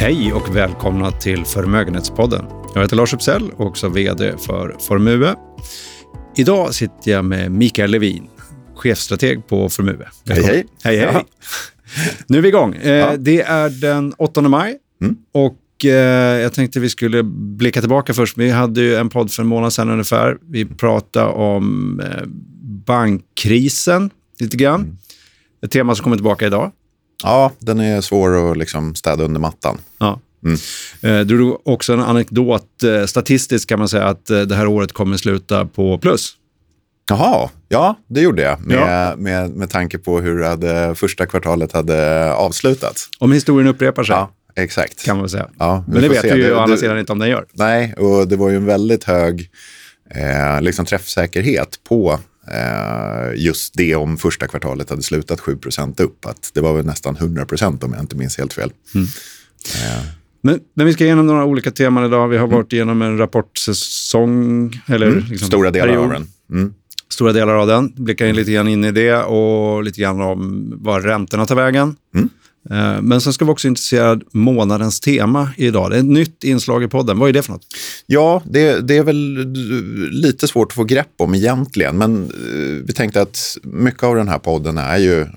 Hej och välkomna till Förmögenhetspodden. Jag heter Lars Uppsell och också VD för Formue. Idag sitter jag med Mikael Levin, chefstrateg på Formue. Hej, hej. Hej, hej. Ja. Nu är vi igång. Eh, ja. Det är den 8 maj mm. och eh, jag tänkte vi skulle blicka tillbaka först. Vi hade ju en podd för en månad sedan ungefär. Vi pratade om eh, bankkrisen lite grann. Mm. Ett tema som kommer tillbaka idag. Ja, den är svår att liksom städa under mattan. Ja. Mm. Eh, du drog också en anekdot. Eh, statistiskt kan man säga att eh, det här året kommer sluta på plus. Jaha, ja det gjorde jag med, ja. med, med tanke på hur hade, första kvartalet hade avslutats. Om historien upprepar sig. Ja, exakt. Kan man säga. Ja, Men det vet vi ju å andra sidan inte om den gör. Nej, och det var ju en väldigt hög eh, liksom träffsäkerhet på Eh, just det om första kvartalet hade slutat 7% upp. Att det var väl nästan 100% om jag inte minns helt fel. Mm. Eh. Men, men, vi ska igenom några olika teman idag. Vi har mm. varit igenom en rapportsäsong. Eller mm. liksom Stora delar period. av den. Mm. Stora delar av den. Blickar in lite grann in i det och lite grann om var räntorna tar vägen. Eh, men sen ska vi också intressera månadens tema idag. Det är ett nytt inslag i podden. Vad är det för något? Ja, det, det är väl lite svårt att få grepp om egentligen. Men eh, vi tänkte att mycket av den här podden är ju eh,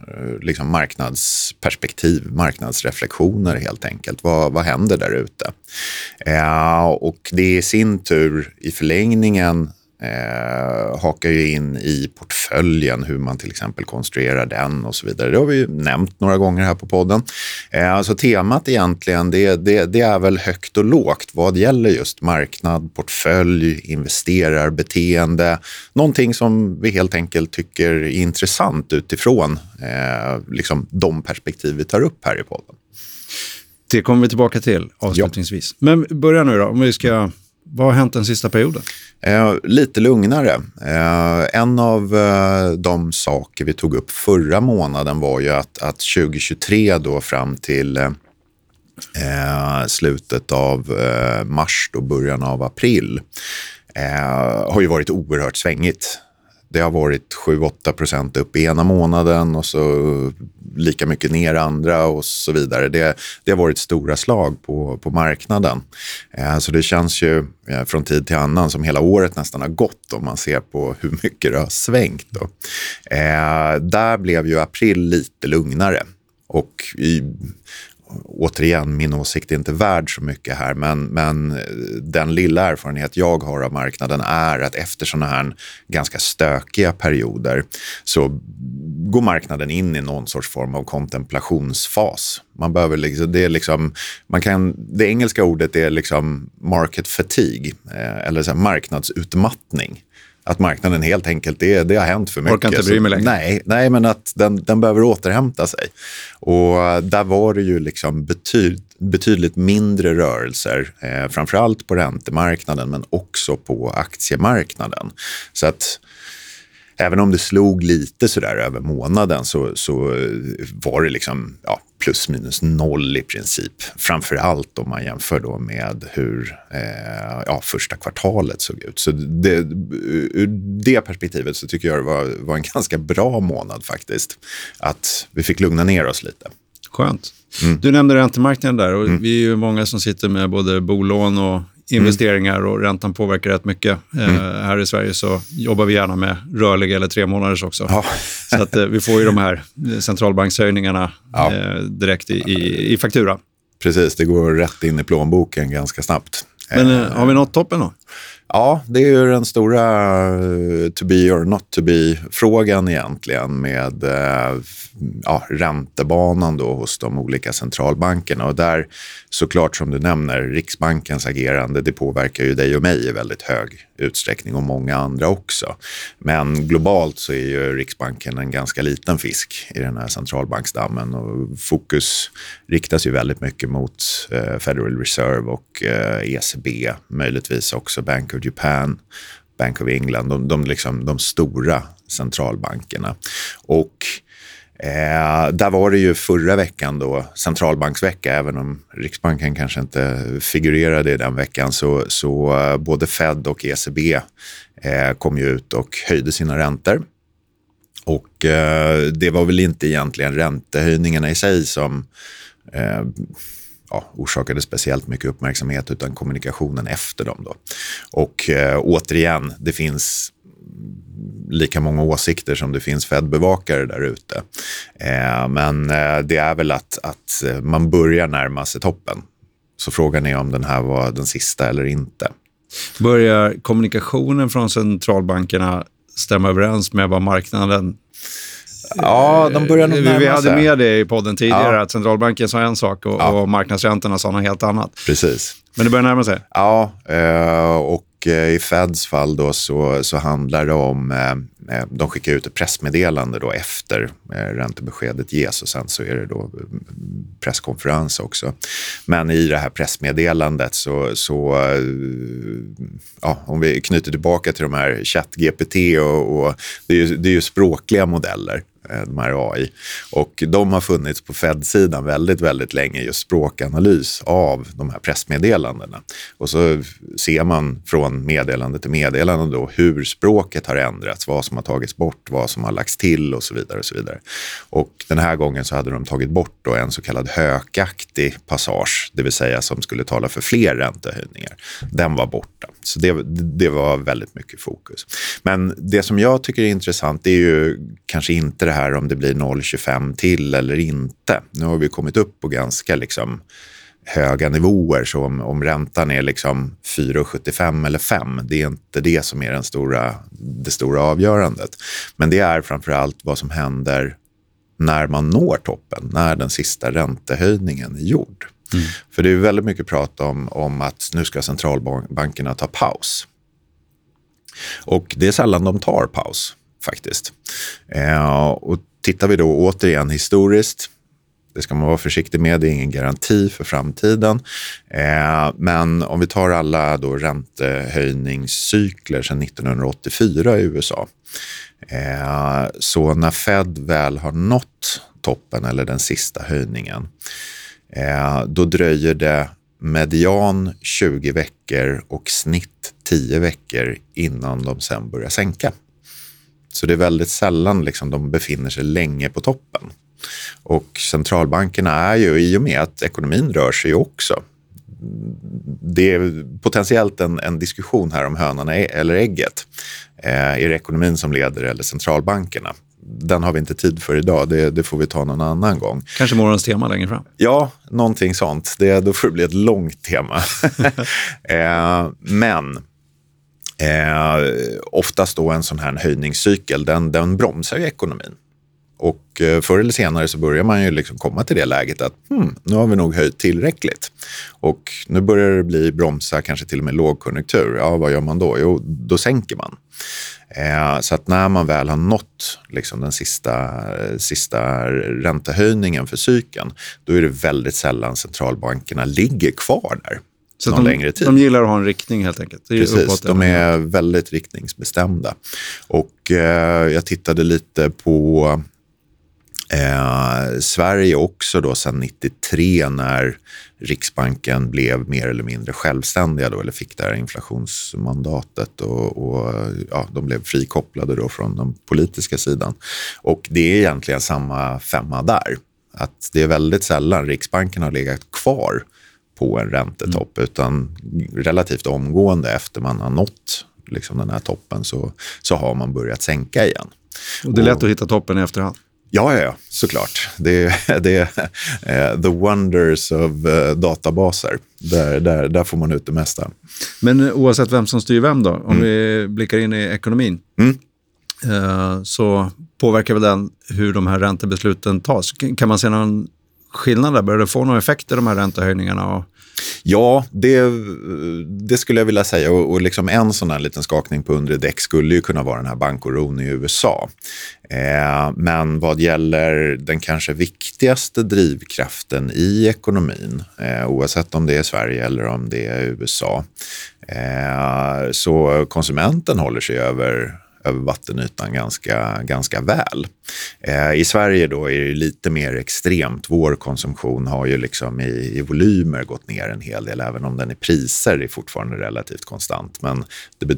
liksom marknadsperspektiv, marknadsreflektioner helt enkelt. Vad, vad händer där ute? och det är i sin tur i förlängningen eh, hakar ju in i portföljen, hur man till exempel konstruerar den och så vidare. Det har vi ju nämnt några gånger här på podden. Eh, alltså temat egentligen, det, det, det, är väl högt och lågt vad gäller just marknad, portfölj, investerarbeteende. Någonting som vi helt enkelt tycker är intressant utifrån eh, liksom de perspektiv vi tar upp här i podden. Det kommer vi tillbaka till avslutningsvis. Ja. Men börja nu då, om vi ska vad har hänt den sista perioden? Eh, lite lugnare. Eh, en av eh, de saker vi tog upp förra månaden var ju att, att 2023 då fram till eh, slutet av eh, mars, då början av april, eh, har ju varit oerhört svängigt. Det har varit 7-8 procent upp ena månaden och så lika mycket ner andra och så vidare. Det, det har varit stora slag på, på marknaden. Eh, så det känns ju eh, från tid till annan som hela året nästan har gått om man ser på hur mycket det har svängt. Då. Eh, där blev ju april lite lugnare. Och i, återigen, min åsikt är inte värd så mycket här, men, men eh, den lilla erfarenhet jag har av marknaden är att efter sådana här ganska stökiga perioder så går marknaden in i någon sorts form av kontemplationsfas. Man behöver liksom, det, är liksom, man kan, det engelska ordet är liksom market fatigue, eh, eller så marknadsutmattning att marknaden helt enkelt, det, det har hänt för mycket. Orkar inte bry mig längre. Nej, nej, men att den, den behöver återhämta sig. Och där var det ju liksom betyd, betydligt mindre rörelser, eh, framförallt på räntemarknaden men också på aktiemarknaden. Så att även om det slog lite sådär över månaden så, så var det liksom ja, plus minus noll i princip. Framför allt om man jämför då med hur eh, ja, första kvartalet såg ut. Så det, ur det perspektivet så tycker jag det var, var en ganska bra månad faktiskt. Att vi fick lugna ner oss lite. Skönt. Mm. Du nämnde räntemarknaden där och mm. vi är ju många som sitter med både bolån och investeringar mm. och räntan påverkar rätt mycket. Eh, mm. Uh, här i Sverige så jobbar vi gärna med rörliga eller tre månaders också. Ja. så att uh, vi får ju de här centralbankshöjningarna ja. uh, direkt i, i, i, faktura. Precis, det går rätt in i plånboken ganska snabbt. Men har vi nått toppen då? Ja, det är ju den stora eh, to be or not to be-frågan egentligen med eh, ja, räntebanan då hos de olika centralbankerna. Och där såklart som du nämner, Riksbankens agerande, det påverkar ju dig och mig i väldigt hög utsträckning och många andra också. Men globalt så är ju Riksbanken en ganska liten fisk i den här centralbanksdammen och fokus riktas ju väldigt mycket mot eh, Federal Reserve och eh, ECB, möjligtvis också Bank of Japan, Bank of England, de, de, liksom, de stora centralbankerna. Och Eh, där var det ju förra veckan då, centralbanksvecka, även om Riksbanken kanske inte figurerade i den veckan, så, så eh, både Fed och ECB eh, kom ju ut och höjde sina räntor. Och eh, det var väl inte egentligen räntehöjningarna i sig som eh, ja, orsakade speciellt mycket uppmärksamhet utan kommunikationen efter dem. Då. Och eh, återigen, det finns lika många åsikter som det finns Fed-bevakare där ute. Eh, men eh, det är väl att, att man börjar närma sig toppen. Så frågan är om den här var den sista eller inte. Börjar kommunikationen från centralbankerna stämma överens med vad marknaden Ja, de börjar nog närma Vi hade sig. med det i podden tidigare, Ja. att centralbanken sa en sak och, Ja. och marknadsräntorna sa något helt annat. Precis. Men det börjar närma sig. Ja, eh, och eh, i Feds fall då så, så handlar det om, eh, eh, de skickar ut ett pressmeddelande då efter räntebeskedet ges och sen så är det då presskonferens också. Men i det här pressmeddelandet så, så ja, om vi knyter tillbaka till de här ChatGPT och, och det, är ju, det är ju språkliga modeller de här AI. Och de har funnits på Fed-sidan väldigt, väldigt länge, just språkanalys av de här pressmeddelandena. Och så ser man från meddelande till meddelande då hur språket har ändrats, vad som har tagits bort, vad som har lagts till och så vidare. Och så vidare. Och den här gången så hade de tagit bort då en så kallad hökaktig passage, det vill säga som skulle tala för fler räntehöjningar. Den var borta. Så det, det var väldigt mycket fokus. Men det som jag tycker är intressant är ju kanske inte det här om det blir 0,25 till eller inte. Nu har vi kommit upp på ganska liksom höga nivåer. Så om, om räntan är liksom 4,75 eller 5, det är inte det som är den stora, det stora avgörandet. Men det är framför allt vad som händer när man når toppen, när den sista räntehöjningen är gjord. För det är väldigt mycket prat om, om att nu ska centralbankerna ta paus. Och det är sällan de tar paus faktiskt. Eh, och tittar vi då återigen historiskt, det ska man vara försiktig med, det är ingen garanti för framtiden. Eh, men om vi tar alla då räntehöjningscykler sedan 1984 i USA. Eh, så när Fed väl har nått toppen eller den sista höjningen, eh, då dröjer det median 20 veckor och snitt 10 veckor innan de sen börjar sänka. Så det är väldigt sällan liksom de befinner sig länge på toppen. Och centralbankerna är ju, i och med att ekonomin rör sig också, det är potentiellt en, en diskussion här om hönan eller ägget. Eh, är det ekonomin som leder eller centralbankerna? Den har vi inte tid för idag, det, det får vi ta någon annan gång. Kanske morgonens tema längre fram. Ja, någonting sånt. Det, då får det bli ett långt tema. eh, men eh, oftast då en sån här höjningscykel, den, den bromsar ju ekonomin. Och eh, förr eller senare så börjar man ju liksom komma till det läget att hmm, nu har vi nog höjt tillräckligt. Och nu börjar det bli bromsa, kanske till och med lågkonjunktur. Ja, vad gör man då? Jo, då sänker man. Eh, så att när man väl har nått liksom den sista, sista räntehöjningen för cykeln, då är det väldigt sällan centralbankerna ligger kvar där så någon de, längre tid. de gillar att ha en riktning helt enkelt. Precis, de är väldigt riktningsbestämda. Och eh, jag tittade lite på eh, Sverige också då sedan 93 när Riksbanken blev mer eller mindre självständiga då, eller fick det här inflationsmandatet och, och ja, de blev frikopplade då från den politiska sidan. Och det är egentligen samma femma där. Att det är väldigt sällan Riksbanken har legat kvar på en räntetopp utan relativt omgående efter man har nått liksom den här toppen så, så har man börjat sänka igen. Och det är lätt att hitta toppen i efterhand. Ja, ja, ja såklart. Det, det är eh, the wonders of eh, databaser. Där, där, där får man ut det mesta. Men eh, oavsett vem som styr vem då, om vi blickar in i ekonomin, Mm. så påverkar väl den hur de här räntebesluten tas. Kan man se någon skillnad där? Börjar det få några effekter, de här räntehöjningarna? Och, Ja, det, det skulle jag vilja säga. Och, och liksom en sån här liten skakning på undre däck skulle ju kunna vara den här bankoron i USA. Eh, men vad gäller den kanske viktigaste drivkraften i ekonomin, eh, oavsett om det är Sverige eller om det är USA, eh, så konsumenten håller sig över över vattenytan ganska, ganska väl. Eh, I Sverige då är det lite mer extremt. Vår konsumtion har ju liksom i, i volymer gått ner en hel del, även om den i priser är fortfarande relativt konstant. Men det,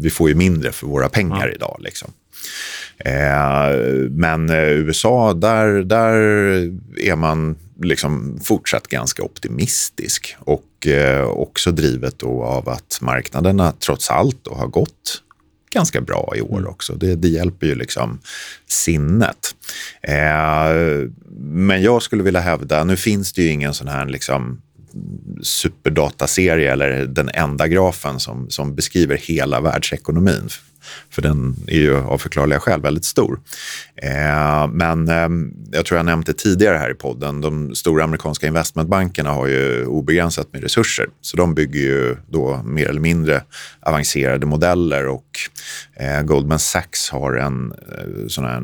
vi får ju mindre för våra pengar idag. Liksom. Eh, men eh, USA, där, där är man liksom fortsatt ganska optimistisk och eh, också drivet då av att marknaderna trots allt har gått ganska bra i år mm. också. Det, det hjälper ju liksom sinnet. Eh, men jag skulle vilja hävda, nu finns det ju ingen sån här liksom superdataserie eller den enda grafen som, som beskriver hela världsekonomin. För den är ju av förklarliga skäl väldigt stor. Eh, men eh, jag tror jag nämnt det tidigare här i podden. De stora amerikanska investmentbankerna har ju obegränsat med resurser. Så de bygger ju då mer eller mindre avancerade modeller och eh, Goldman Sachs har en eh, sån här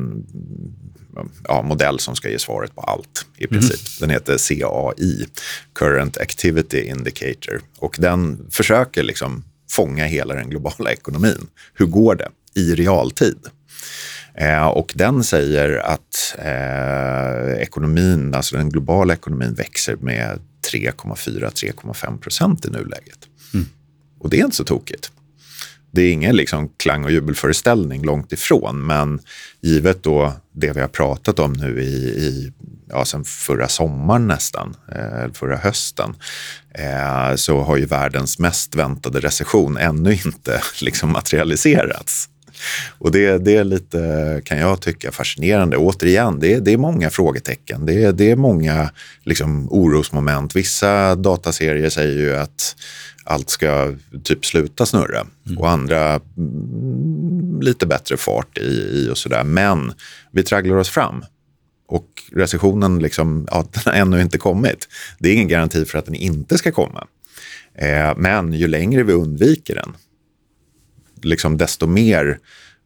ja, modell som ska ge svaret på allt i mhm. princip. Mm. Den heter CAI, Current Activity Indicator. Och den försöker liksom fånga hela den globala ekonomin. Hur går det i realtid? Eh, och den säger att eh, ekonomin, alltså den globala ekonomin växer med 3,4-3,5 procent i nuläget. Mm. Och det är inte så tokigt. Det är ingen liksom klang och jubelföreställning långt ifrån, men givet då det vi har pratat om nu i, i ja, sen förra sommaren nästan, eh, förra hösten, eh, så har ju världens mest väntade recession ännu inte liksom materialiserats. Och det, det är lite, kan jag tycka, fascinerande. Återigen, det, det är många frågetecken. Det, det är många liksom, orosmoment. Vissa dataserier säger ju att allt ska typ sluta snurra mm. och andra mm, lite bättre fart i, i och sådär. Men vi tragglar oss fram och recessionen liksom, ja, den har ännu inte kommit. Det är ingen garanti för att den inte ska komma. Eh, men ju längre vi undviker den, liksom desto mer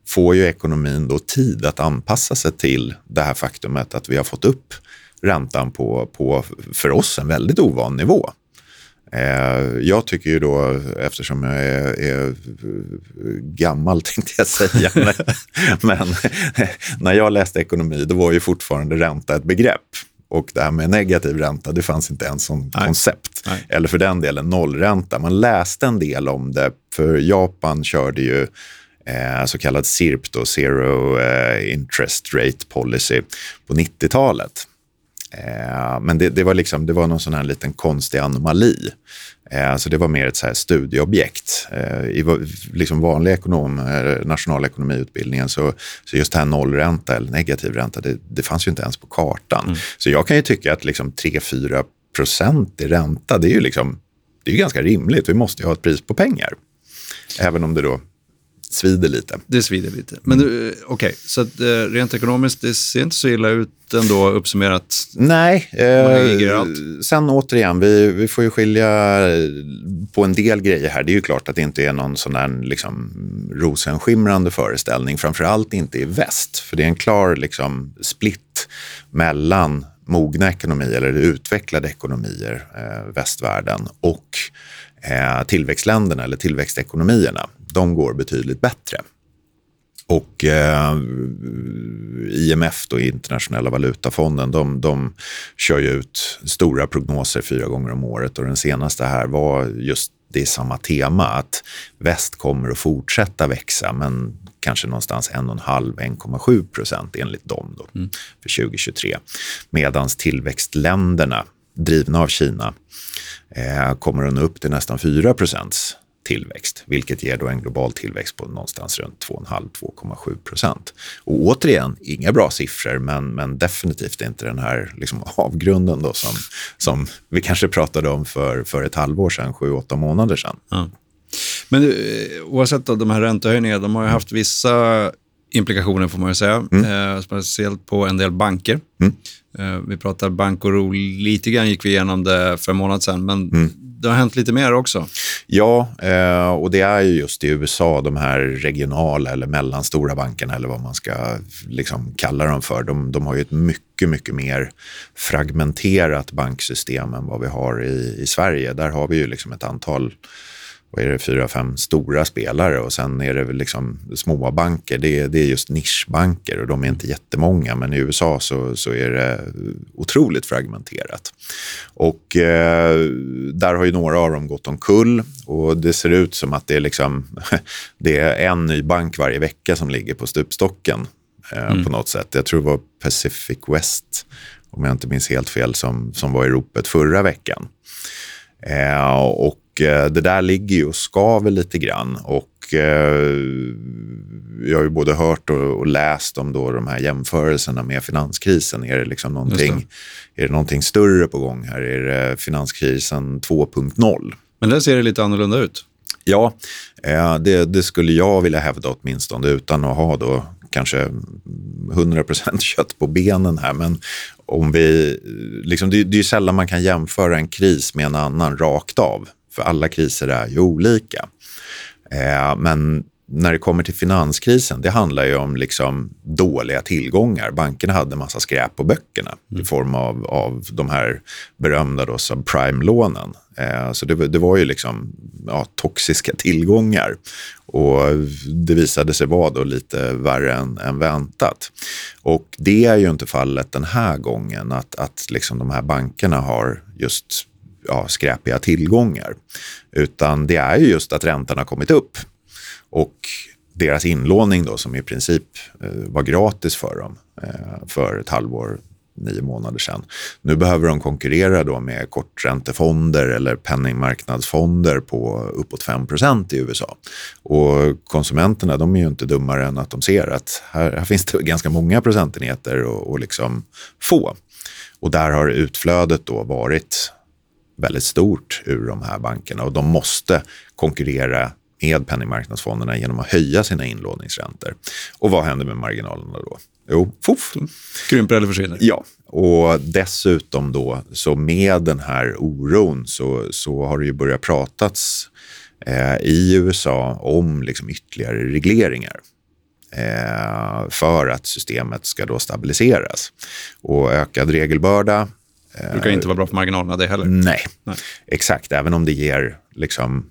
får ju ekonomin då tid att anpassa sig till det här faktumet att vi har fått upp räntan på, på för oss, en väldigt ovan nivå. Eh, jag tycker ju då, eftersom jag är, är gammal tänkte jag säga, men när jag läste ekonomi då var ju fortfarande ränta ett begrepp. Och det här med negativ ränta, det fanns inte ens som Nej. koncept. Nej. Eller för den delen nollränta. Man läste en del om det, för Japan körde ju eh, så kallad CIRP, då, Zero eh, Interest Rate Policy, på 90-talet. Eh, men det, det, var liksom, det var någon sån här liten konstig anomali. Eh, så det var mer ett så här studieobjekt. Eh, I liksom vanlig ekonom, nationalekonomiutbildningen så, så just det här nollränta eller negativ ränta, det, det fanns ju inte ens på kartan. Mm. Så jag kan ju tycka att liksom 3-4 procent i ränta, det är ju liksom, det är ganska rimligt. Vi måste ju ha ett pris på pengar. Även om det då svider lite. Det svider lite. Men mm. okej, okay, så att, eh, rent ekonomiskt, det ser inte så illa ut ändå uppsummerat? Nej. Eh, sen återigen, vi, vi får ju skilja på en del grejer här. Det är ju klart att det inte är någon sån där liksom, rosenskimrande föreställning. Framförallt inte i väst, för det är en klar liksom, split mellan mogna ekonomier eller utvecklade ekonomier, eh, västvärlden, och eh, tillväxtländerna eller tillväxtekonomierna de går betydligt bättre. Och eh, IMF, då, Internationella valutafonden, de, de kör ju ut stora prognoser fyra gånger om året och den senaste här var just det är samma tema, att väst kommer att fortsätta växa men kanske någonstans 1,5-1,7 procent enligt dem då, mm. för 2023. Medan tillväxtländerna, drivna av Kina, eh, kommer att nå upp till nästan 4 procents tillväxt, vilket ger då en global tillväxt på någonstans runt 2,5-2,7 procent. Och återigen, inga bra siffror, men, men definitivt inte den här liksom avgrunden då som, som vi kanske pratade om för, för ett halvår sedan, sju, åtta månader sedan. Ja. Men eh, oavsett då, de här räntehöjningarna, de har ju haft vissa implikationer får man ju säga, mm. eh, speciellt på en del banker. Mm. Eh, vi pratar bankoro lite grann, gick vi igenom det för en månad sedan, men mm det har hänt lite mer också. Ja, eh, och det är ju just i USA, de här regionala eller mellanstora bankerna eller vad man ska liksom kalla dem för. De, de har ju ett mycket, mycket mer fragmenterat banksystem än vad vi har i, i Sverige. Där har vi ju liksom ett antal vad är det, fyra, fem stora spelare och sen är det liksom små banker. Det är, det är just nischbanker och de är inte jättemånga, men i USA så, så är det otroligt fragmenterat. Och eh, där har ju några av dem gått omkull och det ser ut som att det är, liksom, det är en ny bank varje vecka som ligger på stupstocken eh, mm. på något sätt. Jag tror det var Pacific West om jag inte minns helt fel, som, som var i ropet förra veckan. Eh, och det där ligger ju och skaver lite grann. Och eh, jag har ju både hört och, och, läst om då de här jämförelserna med finanskrisen. Är det, liksom någonting, det. är det någonting större på gång här? Är det finanskrisen 2.0? Men där ser det lite annorlunda ut. Ja, eh, det, det, skulle jag vilja hävda åtminstone utan att ha då kanske 100% kött på benen här. Men om vi, liksom, det, det är ju sällan man kan jämföra en kris med en annan rakt av. För alla kriser är ju olika. Eh, men när det kommer till finanskrisen, det handlar ju om liksom dåliga tillgångar. Bankerna hade massa skräp på böckerna mm. i form av, av de här berömda då, subprime-lånen. Eh, så det, det, var ju liksom ja, toxiska tillgångar. Och det visade sig vara då lite värre än, än väntat. Och det är ju inte fallet den här gången, att, att liksom de här bankerna har just ja, skräpiga tillgångar. Utan det är ju just att räntan har kommit upp. Och deras inlåning då, som i princip eh, var gratis för dem eh, för ett halvår, nio månader sedan. Nu behöver de konkurrera då med korträntefonder eller penningmarknadsfonder på uppåt 5% i USA. Och konsumenterna de är ju inte dummare än att de ser att här, här finns det ganska många procentenheter att liksom få. Och där har utflödet då varit väldigt stort ur de här bankerna och de måste konkurrera med penningmarknadsfonderna genom att höja sina inlåningsräntor. Och vad händer med marginalerna då? Jo, poff. Krymper eller försvinner. Ja, och dessutom då så med den här oron så, så har det ju börjat pratats eh, i USA om liksom ytterligare regleringar eh, för att systemet ska då stabiliseras. Och ökad regelbörda det brukar inte vara bra för marginalerna det heller. Nej, nej. exakt. Även om det ger liksom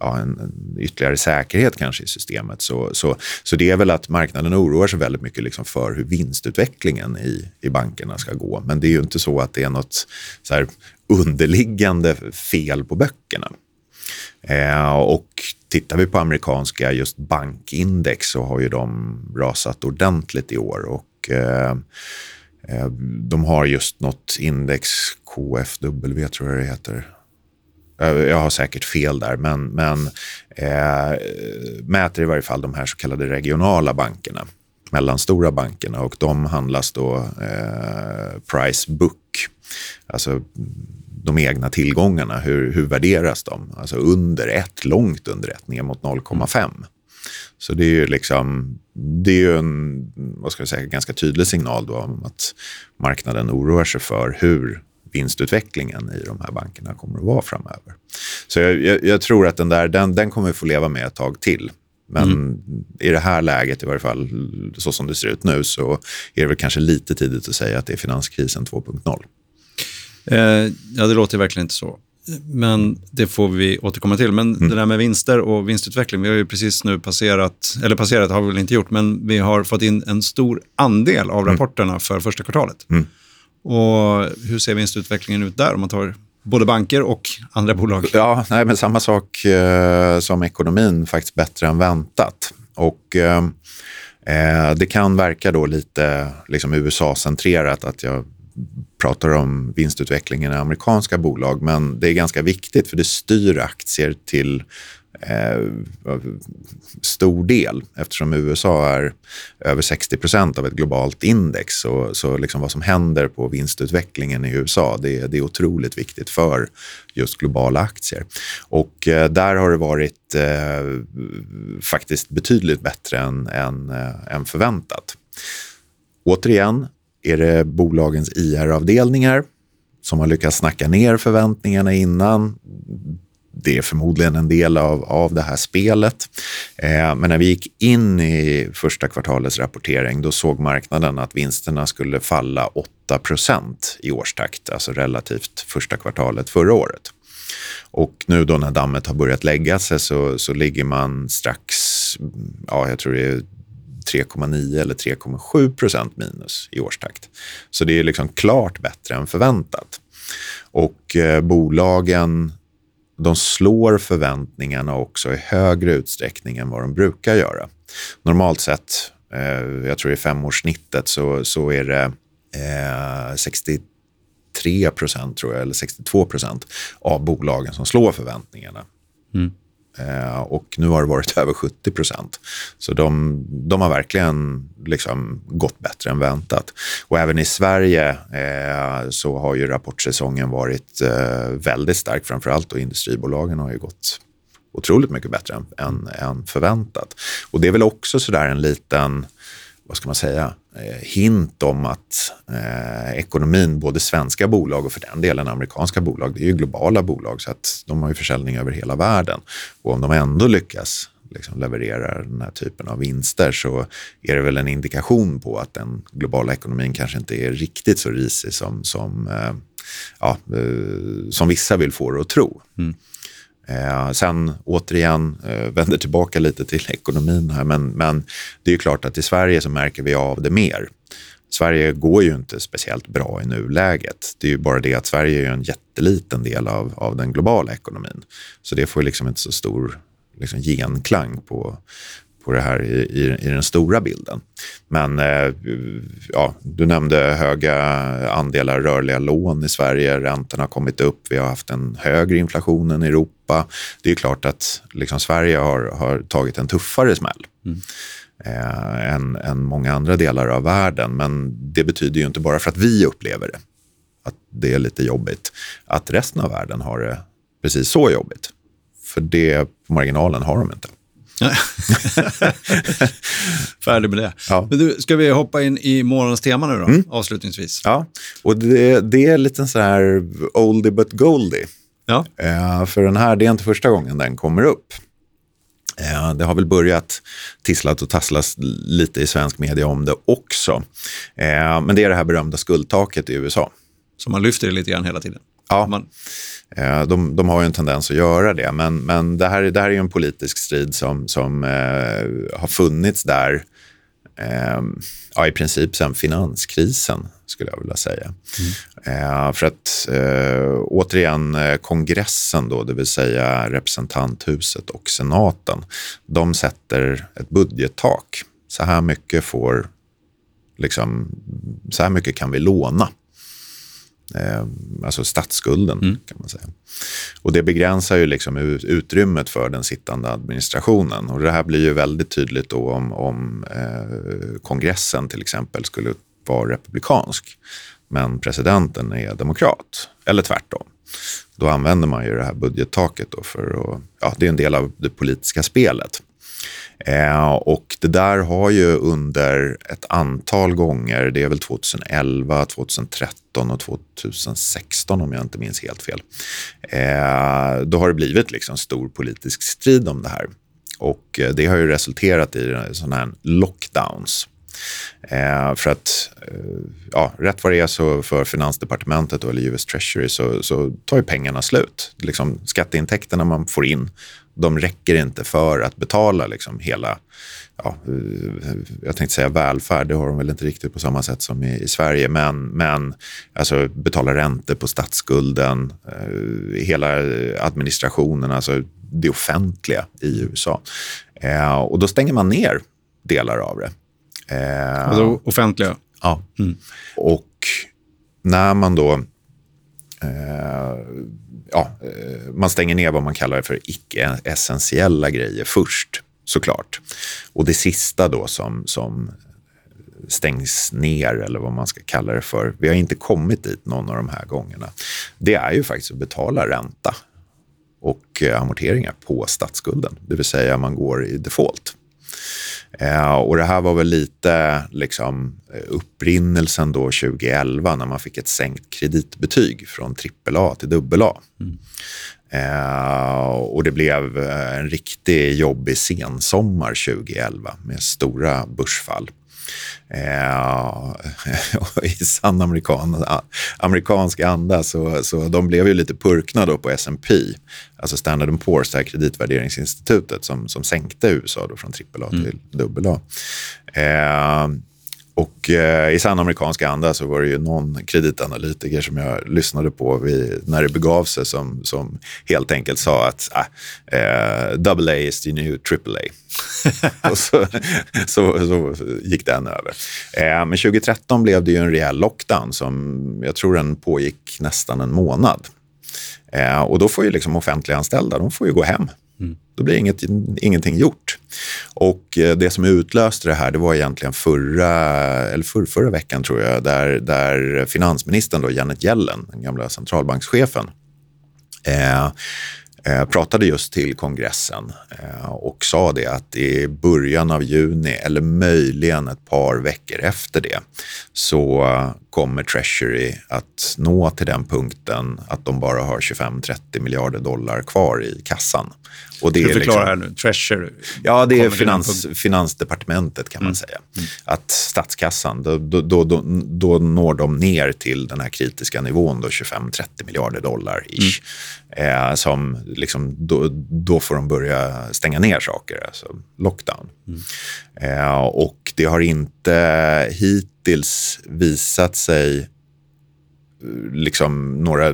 ja, en, en, ytterligare säkerhet kanske i systemet. Så, så, så det är väl att marknaden oroar sig väldigt mycket liksom för hur vinstutvecklingen i, i bankerna ska gå. Men det är ju inte så att det är något så här underliggande fel på böckerna. Eh, och tittar vi på amerikanska just bankindex så har ju de rasat ordentligt i år. Och, eh, eh Eh, de har just något index, KFW tror jag det heter, eh, jag har säkert fel där, men, men eh, mäter i varje fall de här så kallade regionala bankerna, mellanstora bankerna och de handlas då eh, price book, alltså de egna tillgångarna, hur, hur värderas de? Alltså under ett, långt under ett, ner mot 0,5. Så det är ju liksom, det är en vad ska jag säga, ganska tydlig signal då om att marknaden oroar sig för hur vinstutvecklingen i de här bankerna kommer att vara framöver. Så jag, jag, jag tror att den där, den, den kommer vi få leva med ett tag till. Men mm. i det här läget, i varje fall så som det ser ut nu, så är det väl kanske lite tidigt att säga att det är finanskrisen 2.0. Eh, ja, det låter verkligen inte så. Men det får vi återkomma till. Men mm. det där med vinster och vinstutveckling, vi har ju precis nu passerat, eller passerat har vi väl inte gjort, men vi har fått in en stor andel av mm. rapporterna mm. för första kvartalet. Mm. Och hur ser vinstutvecklingen ut där om man tar både banker och andra bolag? Ja, nej, men samma sak eh, som ekonomin, faktiskt bättre än väntat. Och eh, eh det kan verka då lite liksom USA-centrerat att jag pratar om vinstutvecklingen i amerikanska bolag, men det är ganska viktigt för det styr aktier till eh, stor del eftersom USA är över 60 procent av ett globalt index. Så, så liksom vad som händer på vinstutvecklingen i USA det, det är otroligt viktigt för just globala aktier. Och eh, där har det varit eh, faktiskt betydligt bättre än, än, eh, än förväntat. Återigen är det bolagens IR-avdelningar som har lyckats snacka ner förväntningarna innan det är förmodligen en del av, av det här spelet. Eh, men när vi gick in i första kvartalets rapportering då såg marknaden att vinsterna skulle falla 8% i årstakt, alltså relativt första kvartalet förra året. Och nu då när dammet har börjat lägga sig så, så ligger man strax, ja jag tror det är 3,9 eller 3,7 procent minus i årstakt. Så det är liksom klart bättre än förväntat. Och eh, bolagen de slår förväntningarna också i högre utsträckning än vad de brukar göra. Normalt sett, eh, jag tror i femårssnittet, så, så är det eh, 63 procent, tror jag, eller 62 procent av bolagen som slår förväntningarna. Mm. Eh, och nu har det varit över 70 procent. Så de, de, har verkligen liksom gått bättre än väntat. Och även i Sverige eh, så har ju rapportsäsongen varit eh, väldigt stark. Framförallt och industribolagen har ju gått otroligt mycket bättre än, än, än förväntat. Och det är väl också sådär en liten, vad ska man säga, eh, hint om att eh, ekonomin, både svenska bolag och för den delen amerikanska bolag, det är ju globala bolag så att de har ju försäljning över hela världen. Och om de ändå lyckas liksom leverera den här typen av vinster så är det väl en indikation på att den globala ekonomin kanske inte är riktigt så risig som, som, eh, ja, eh, som vissa vill få det att tro. Mm. Eh, sen återigen, eh, vänder tillbaka lite till ekonomin här, men, men det är ju klart att i Sverige så märker vi av det mer. Sverige går ju inte speciellt bra i nuläget. Det är ju bara det att Sverige är en jätteliten del av, av den globala ekonomin. Så det får liksom inte så stor liksom, genklang på, på det här i, i, i den stora bilden. Men eh, ja, du nämnde höga andelar rörliga lån i Sverige. Räntorna har kommit upp. Vi har haft en högre inflation än Europa. Det är klart att liksom, Sverige har, har tagit en tuffare smäll. Mm. Eh, än, än många andra delar av världen. Men det betyder ju inte bara för att vi upplever det, att det är lite jobbigt, att resten av världen har det precis så jobbigt. För det på marginalen har de inte. Färdig med det. Ja. Men du, ska vi hoppa in i morgonens tema nu då, mm. avslutningsvis? Ja, och det, det är lite så här oldie but goldie. Ja. Uh, för den här, det är inte första gången den kommer upp. Uh, det har väl börjat tisslat och tasslas lite i svensk media om det också. Uh, men det är det här berömda skuldtaket i USA. Så man lyfter det lite grann hela tiden? Ja. Man... Eh, de, de, har ju en tendens att göra det, men, men det, här, det här är en politisk strid som, som eh, har funnits där eh, ja, i princip sedan finanskrisen, skulle jag vilja säga. Mm. Eh, för att eh, återigen, eh, kongressen, då, det vill säga representanthuset och senaten, de sätter ett budgettak. Så här mycket får, liksom, så här mycket kan vi låna alltså statsskulden mm. kan man säga. Och det begränsar ju liksom utrymmet för den sittande administrationen. Och det här blir ju väldigt tydligt då om, om eh, kongressen till exempel skulle vara republikansk, men presidenten är demokrat, eller tvärtom. Då använder man ju det här budgettaket då för att, ja, det är en del av det politiska spelet. Eh, och det där har ju under ett antal gånger, det är väl 2011, 2013 och 2016 om jag inte minns helt fel, eh, då har det blivit liksom stor politisk strid om det här. Och eh, det har ju resulterat i sådana här lockdowns. Eh, för att, eh, ja, rätt vad det är så för Finansdepartementet eller US Treasury så, så tar ju pengarna slut. Liksom, skatteintäkterna man får in, de räcker inte för att betala liksom hela, ja, jag tänkte säga välfärd, det har de väl inte riktigt på samma sätt som i, i Sverige, men, men alltså betala räntor på statsskulden, eh, hela administrationen, alltså det offentliga i USA. Eh, och då stänger man ner delar av det. Eh, alltså offentliga? Ja. Mm. Och när man då Eh, ja, eh, man stänger ner vad man kallar för icke-essentiella grejer först, såklart. Och det sista då som, som stängs ner eller vad man ska kalla det för. Vi har inte kommit dit någon av de här gångerna. Det är ju faktiskt att betala ränta och eh, amorteringar på statsskulden. Det vill säga man går i default. Eh, och det här var väl lite liksom, upprinnelsen då 2011 när man fick ett sänkt kreditbetyg från AAA till AA. Mm. Eh, och det blev en riktigt jobbig sensommar 2011 med stora börsfall. Eh, I sann amerikan, amerikansk anda så, så de blev ju lite purkna då på S&P, alltså Standard Poor's, det här kreditvärderingsinstitutet som, som sänkte USA då från AAA till mm. AA. Eh, och eh, i sann amerikansk anda så var det ju någon kreditanalytiker som jag lyssnade på vid, när det begav sig som, som helt enkelt sa att ah, eh, AA is the new AAA. och så, så, så, gick den över. Eh, men 2013 blev det ju en rejäl lockdown som jag tror den pågick nästan en månad. Eh, och då får ju liksom offentliganställda, de får ju gå hem. Då blir inget, ingenting gjort. Och eh, det som utlöste det här, det var egentligen förra, eller för, förra veckan tror jag, där, där finansministern då, Janet Yellen, den gamla centralbankschefen, eh, eh pratade just till kongressen eh, och sa det att i början av juni eller möjligen ett par veckor efter det så kommer Treasury att nå till den punkten att de bara har 25-30 miljarder dollar kvar i kassan. Och det du förklara liksom, här nu, Treasury? Ja, det är finans, Finansdepartementet kan man mm. säga. Mm. Att statskassan, då, då, då, då, når de ner till den här kritiska nivån, 25-30 miljarder dollar ish. Mm. Eh, som liksom, då, får de börja stänga ner saker, alltså lockdown. Mm. Eh, och det har inte hittills visat sig eh, liksom några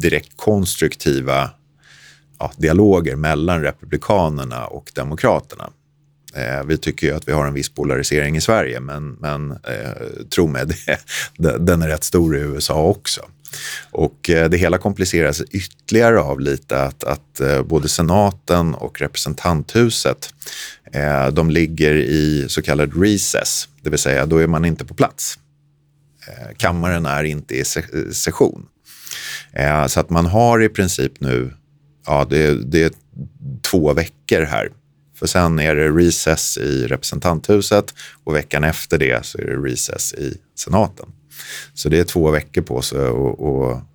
direkt konstruktiva ja, dialoger mellan Republikanerna och Demokraterna. Eh, vi tycker ju att vi har en viss polarisering i Sverige, men, men eh, tro mig, det, den är rätt stor i USA också. Och eh, det hela kompliceras ytterligare av lite att, att eh, både senaten och representanthuset eh, de ligger i så kallad recess, det vill säga då är man inte på plats. Kammaren är inte i session. Så att man har i princip nu ja, det, det är två veckor här. För sen är det recess i representanthuset och veckan efter det så är det recess i senaten. Så det är två veckor på sig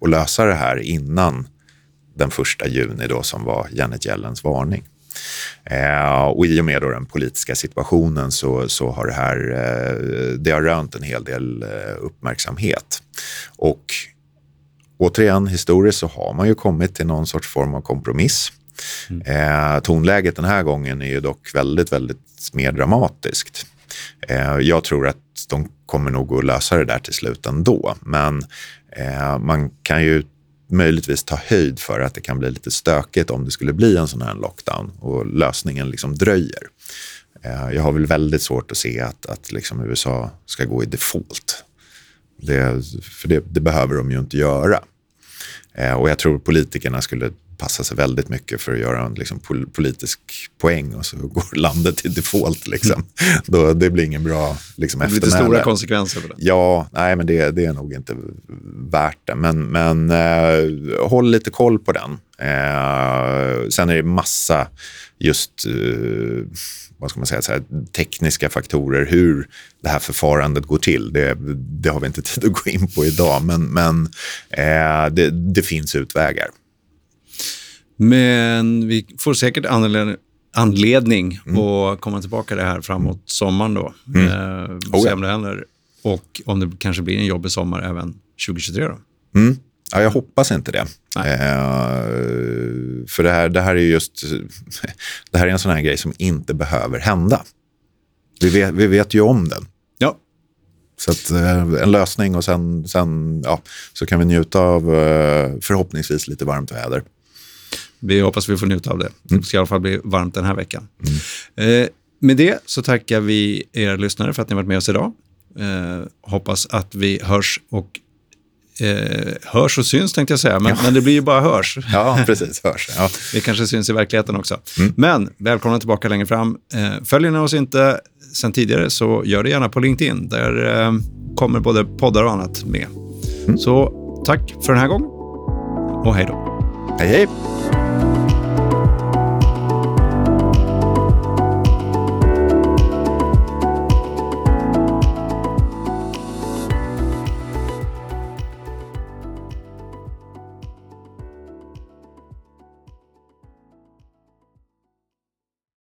att lösa det här innan den första juni då som var Janet Yellens varning. Eh, och i och med då den politiska situationen så, så har det här eh, det har rönt en hel del eh, uppmärksamhet. Och återigen, historiskt så har man ju kommit till någon sorts form av kompromiss. Mm. Tonläget den här gången är ju dock väldigt, väldigt mer dramatiskt. Eh, jag tror att de kommer nog att lösa det där till slut ändå. Men eh, man kan ju möjligtvis ta höjd för att det kan bli lite stökigt om det skulle bli en sån här lockdown och lösningen liksom dröjer. Eh, jag har väl väldigt svårt att se att, att liksom USA ska gå i default. Det, för det, det behöver de ju inte göra. Eh, och jag tror politikerna skulle passa sig väldigt mycket för att göra en liksom, politisk poäng och så går landet i default. Liksom. Mm. Då, det blir ingen bra liksom, Det blir lite stora konsekvenser för det. Ja, nej, men det, det är nog inte värt det. Men, men eh, håll lite koll på den. Eh, sen är det massa just eh, vad ska man säga, här, tekniska faktorer, hur det här förfarandet går till. Det, det har vi inte tid att gå in på idag, men, men eh, det, det finns utvägar. Men vi får säkert anledning, anledning mm. att komma tillbaka det här framåt sommaren då. Mm. Eh, oh, ja. det händer. Och om det kanske blir en jobbig sommar även 2023 då. Mm. Ja, jag hoppas inte det. Eh, för det här, det här är just det här är en sån här grej som inte behöver hända. Vi vet, vi vet ju om den. Ja. Så att, eh, en lösning och sen, sen ja, så kan vi njuta av eh, förhoppningsvis lite varmt väder. Vi hoppas vi får njuta av det. Mm. Det ska i alla fall bli varmt den här veckan. Mm. Eh, med det så tackar vi er lyssnare för att ni varit med oss idag. Eh, hoppas att vi hörs och eh, hörs och syns tänkte jag säga, men, ja. men det blir ju bara hörs. Ja, precis. Hörs. Ja. Vi kanske syns i verkligheten också. Mm. Men välkomna tillbaka längre fram. Eh, följer ni oss inte sen tidigare så gör det gärna på LinkedIn. Där eh, kommer både poddar och annat med. Mm. Så tack för den här gången och hej då. Hej, hej.